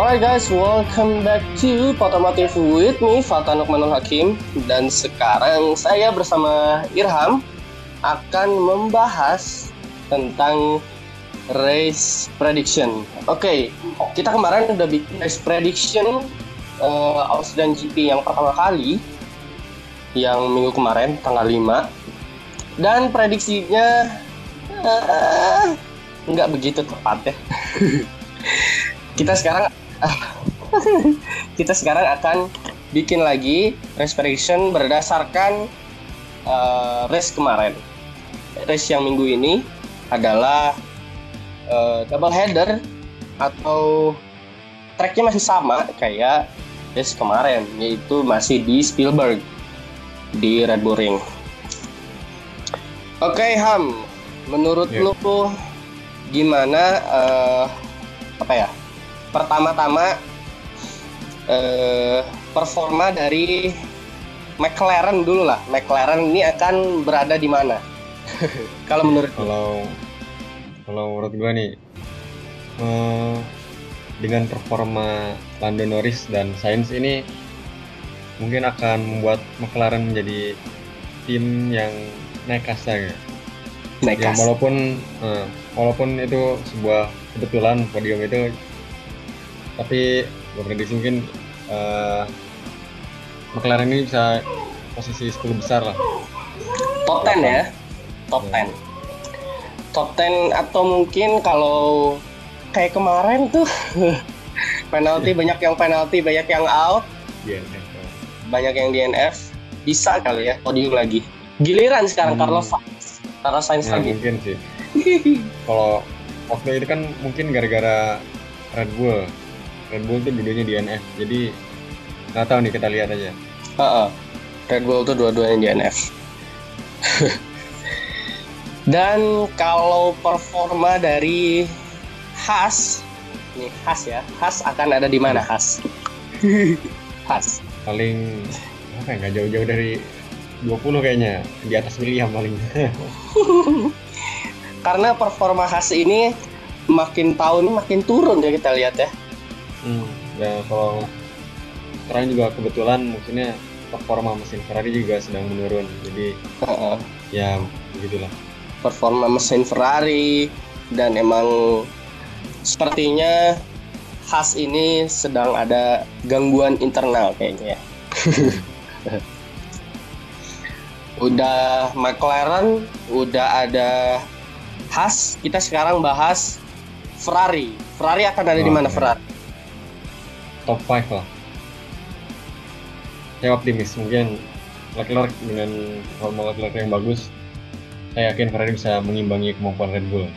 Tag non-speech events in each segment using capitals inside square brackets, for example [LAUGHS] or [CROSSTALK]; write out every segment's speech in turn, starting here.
Alright guys, welcome back to Potomotif with me, Fata Nukmanul Hakim. Dan sekarang saya bersama Irham akan membahas tentang race prediction. Oke, okay, kita kemarin udah bikin race prediction uh, Australian GP yang pertama kali Yang minggu kemarin, tanggal 5 Dan prediksinya uh, nggak begitu tepat ya [LAUGHS] kita sekarang [LAUGHS] kita sekarang akan bikin lagi race prediction berdasarkan uh, race kemarin. Race yang minggu ini adalah uh, double header atau tracknya masih sama kayak race kemarin, yaitu masih di Spielberg di Red Bull Ring. Oke okay, Ham, menurut yeah. lu gimana uh, apa ya pertama-tama eh, performa dari McLaren dulu lah. McLaren ini akan berada di mana? [LAUGHS] kalau menurut kalau kalau menurut gue nih eh, dengan performa Lando Norris dan Sainz ini mungkin akan membuat McLaren menjadi tim yang naik kasta ya. Naik kasta. Ya, walaupun eh, walaupun itu sebuah kebetulan podium itu tapi gue prediksi mungkin uh, McLaren ini bisa posisi 10 besar lah top 10 ya top ya. 10 top 10 atau mungkin kalau kayak kemarin tuh [LAUGHS] penalti banyak yang penalti banyak yang out. DNF banyak yang DNF bisa kali ya podium lagi. Giliran sekarang hmm. Carlos Sainz. Carlos Sainz ya, lagi. mungkin sih. [LAUGHS] Kalau waktu itu kan mungkin gara-gara Red Bull. Red Bull tuh dua-duanya DNF jadi nggak tahu nih kita lihat aja. Uh -uh. Red Bull tuh dua-duanya DNF [LAUGHS] dan kalau performa dari Haas nih Haas ya. Haas akan ada di mana Haas Haas [LAUGHS] paling apa ya nggak jauh-jauh dari 20 kayaknya. Di atas William paling. [LAUGHS] Karena performa Haas ini makin tahun makin turun ya kita lihat ya. Hmm, ya kalau sekarang juga kebetulan maksudnya performa mesin Ferrari juga sedang menurun. Jadi uh -uh. ya begitulah. Performa mesin Ferrari dan emang sepertinya khas ini sedang ada gangguan internal kayaknya ya. [LAUGHS] udah McLaren, udah ada Haas, kita sekarang bahas Ferrari. Ferrari akan ada oh, di mana ya. Ferrari? top 5 lah saya optimis mungkin Leclerc dengan formal Leclerc yang bagus saya yakin Ferrari bisa mengimbangi kemampuan Red Bull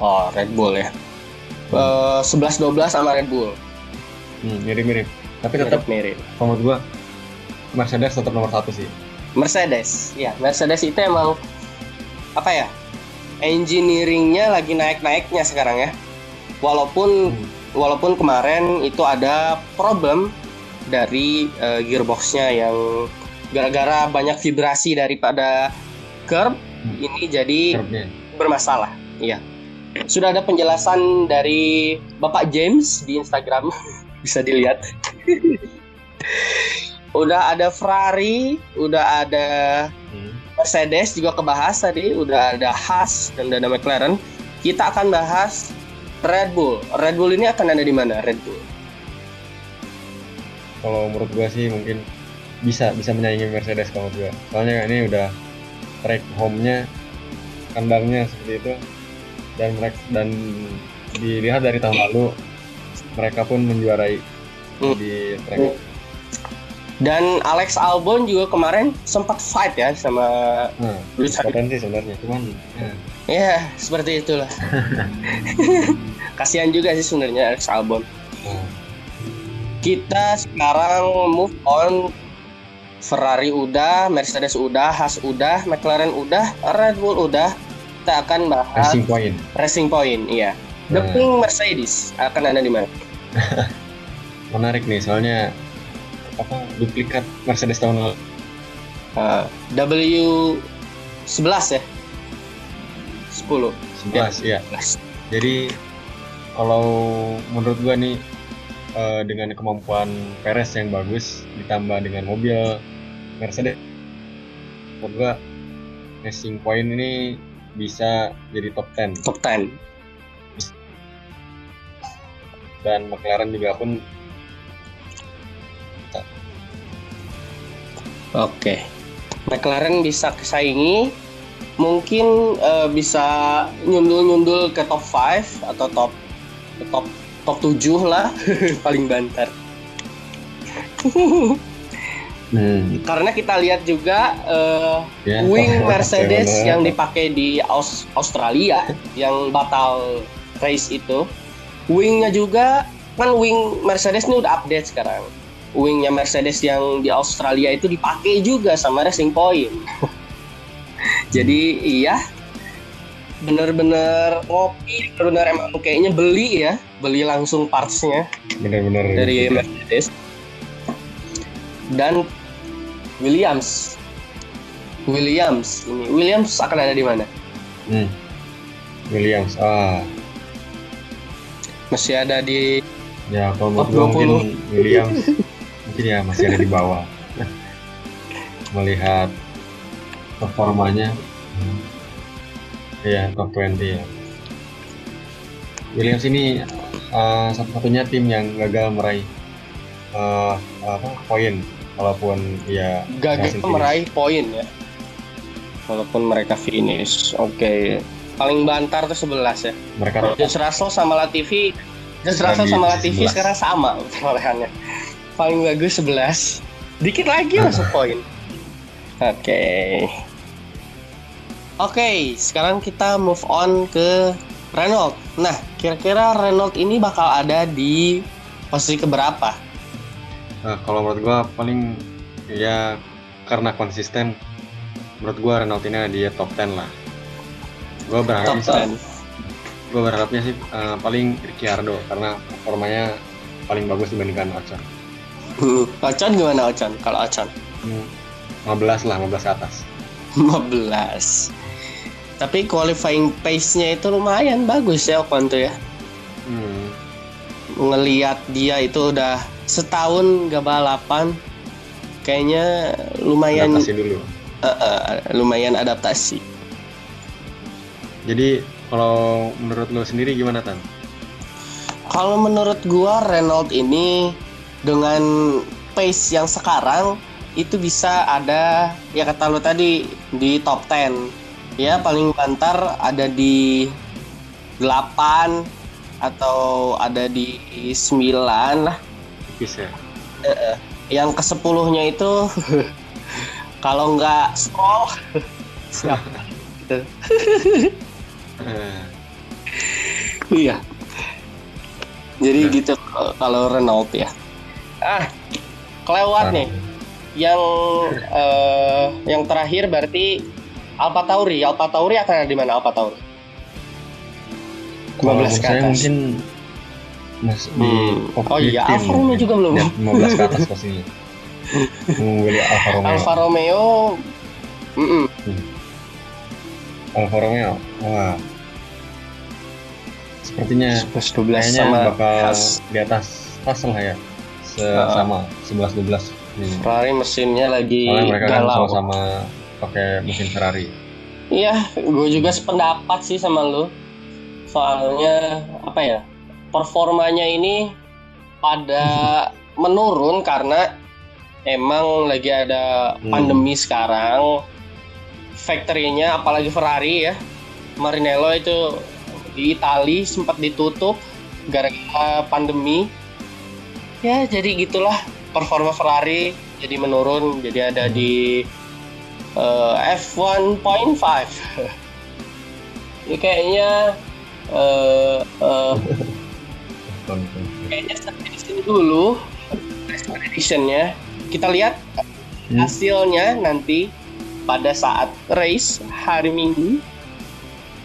oh Red Bull ya hmm. uh, 11-12 sama Red Bull hmm, mirip-mirip tapi tetap mirip menurut gua Mercedes tetap nomor satu sih Mercedes ya Mercedes itu emang apa ya engineeringnya lagi naik-naiknya sekarang ya walaupun hmm walaupun kemarin itu ada problem dari uh, gearboxnya yang gara-gara banyak vibrasi daripada curb hmm. ini jadi Curbnya. bermasalah. Iya. Sudah ada penjelasan dari Bapak James di Instagram [LAUGHS] bisa dilihat. [LAUGHS] udah ada Ferrari, udah ada hmm. Mercedes juga kebahas tadi, udah ada Haas dan udah ada McLaren. Kita akan bahas Red Bull. Red Bull ini akan ada di mana? Red Bull. Kalau menurut gua sih mungkin bisa bisa menyaingi Mercedes kalau gua. Soalnya ini udah track home-nya kandangnya seperti itu dan mereka dan dilihat dari tahun lalu mereka pun menjuarai hmm. di track. Hmm. Dan Alex Albon juga kemarin sempat fight ya sama hmm, Lewis Potensi sebenarnya, cuman ya. ya seperti itulah. [LAUGHS] kasihan juga sih sebenarnya Alex Albon hmm. kita sekarang move on Ferrari udah, Mercedes udah, Haas udah, McLaren udah, Red Bull udah. Kita akan bahas Racing Point. Racing Point, iya. The hmm. Pink Mercedes akan ada di mana? [LAUGHS] Menarik nih, soalnya apa duplikat Mercedes tahun lalu. Uh, W 11 ya? 10. 11 ya. Jadi kalau menurut gua nih uh, dengan kemampuan Perez yang bagus ditambah dengan mobil Mercedes menurut gua Racing Point ini bisa jadi top 10 top 10 dan McLaren juga pun Oke. McLaren bisa kesaingi mungkin uh, bisa nyundul-nyundul ke top 5 atau top top top 7 lah [LAUGHS] paling banter. [LAUGHS] Hmm. Karena kita lihat juga uh, ya, wing Mercedes yang dipakai di Aus Australia yang batal race itu, wingnya juga kan wing Mercedes ini udah update sekarang. Wingnya Mercedes yang di Australia itu dipakai juga sama Racing Point. [LAUGHS] Jadi iya, bener-bener ngopi, bener emang kayaknya beli ya, beli langsung partsnya. Bener-bener dari Mercedes. Dan Williams. Williams. Ini Williams akan ada di mana? Hmm. Williams ah. Masih ada di ya kalau menurut mungkin Williams. Mungkin ya masih ada di bawah. [LAUGHS] Melihat performanya. Ya top 20 ya. Williams ini uh, satu-satunya tim yang gagal meraih uh, apa poin walaupun ya gagal meraih poin ya. Walaupun mereka finish oke. Okay. paling bantar tuh 11 ya. Mereka George Russell sama Latifi George Russell sama Latifi 11. sekarang sama perolehannya. Paling bagus 11 dikit lagi masuk poin. Oke. Okay. oke okay, sekarang kita move on ke Renault. Nah kira-kira Renault ini bakal ada di posisi keberapa Nah, kalau menurut gua paling ya karena konsisten menurut gua Renault ini dia top 10 lah. Gua berharap top Gua berharapnya sih uh, paling Ricciardo karena performanya paling bagus dibandingkan Ocon. Hmm, Ocon gimana Ocon? Kalau Ocon? Hmm, 15 lah, 15 ke atas. 15. Tapi qualifying pace-nya itu lumayan bagus ya Ocon tuh ya. Hmm. Ngeliat dia itu udah setahun gak balapan kayaknya lumayan adaptasi dulu. Uh, uh, lumayan adaptasi. Jadi kalau menurut lo sendiri gimana tan? Kalau menurut gua Renault ini dengan pace yang sekarang itu bisa ada ya kata lo tadi di top 10 ya paling bantar ada di 8 atau ada di 9 lah ya uh, yang ke sepuluhnya itu [LAUGHS] kalau nggak scroll siapa? Gitu. Iya. Jadi nah. gitu kalau Renault ya. Ah kelewat nih. Yang uh, yang terakhir berarti Alfa Tauri. Alfa Tauri akan ada di mana? Alfa Tauri? 15 ke atas. mungkin Mas di hmm. Oh iya, Alfa Romeo juga belum. Ya, 15 ke atas pastinya. [LAUGHS] Mengungguli Alfa Romeo. Alfa Romeo. Mm -mm. Hmm. Alfa Romeo. Wah. Sepertinya 11 12 sama bakal khas. di atas pas lah ya. Se uh, sama 11 12. Hmm. Ferrari mesinnya lagi Soalnya mereka kan galau. kan sama-sama pakai mesin Ferrari. Iya, gue juga sependapat sih sama lu. Soalnya apa ya? Performanya ini pada menurun karena emang lagi ada hmm. pandemi sekarang. Factory-nya apalagi Ferrari ya. Marinello itu di Itali sempat ditutup gara-gara pandemi. Ya, jadi gitulah performa Ferrari jadi menurun. Jadi ada di uh, F1.5. ya kayaknya uh, uh, [LAUGHS] Kayaknya sampai di sini dulu editionnya. Kita lihat hmm. hasilnya nanti pada saat race hari Minggu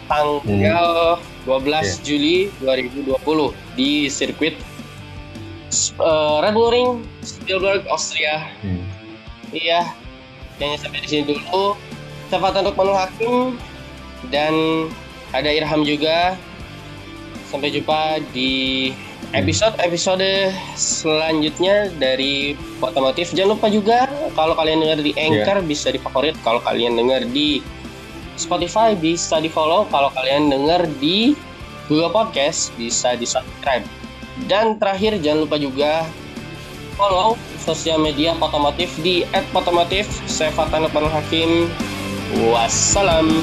tanggal hmm. 12 yeah. Juli 2020 di sirkuit uh, Red Bull Ring, Spielberg, Austria. Hmm. Iya, kayaknya sampai di sini dulu. Saya Fatanuk Manul Hakim dan ada Irham juga. Sampai jumpa di episode-episode selanjutnya dari Otomotif. Jangan lupa juga kalau kalian dengar di Anchor bisa difavorit. Kalau kalian dengar di Spotify bisa di follow. Kalau kalian dengar di Google Podcast bisa di subscribe. Dan terakhir jangan lupa juga follow sosial media Otomotif di @otomotif. Saya Fatana Hakim. Wassalam.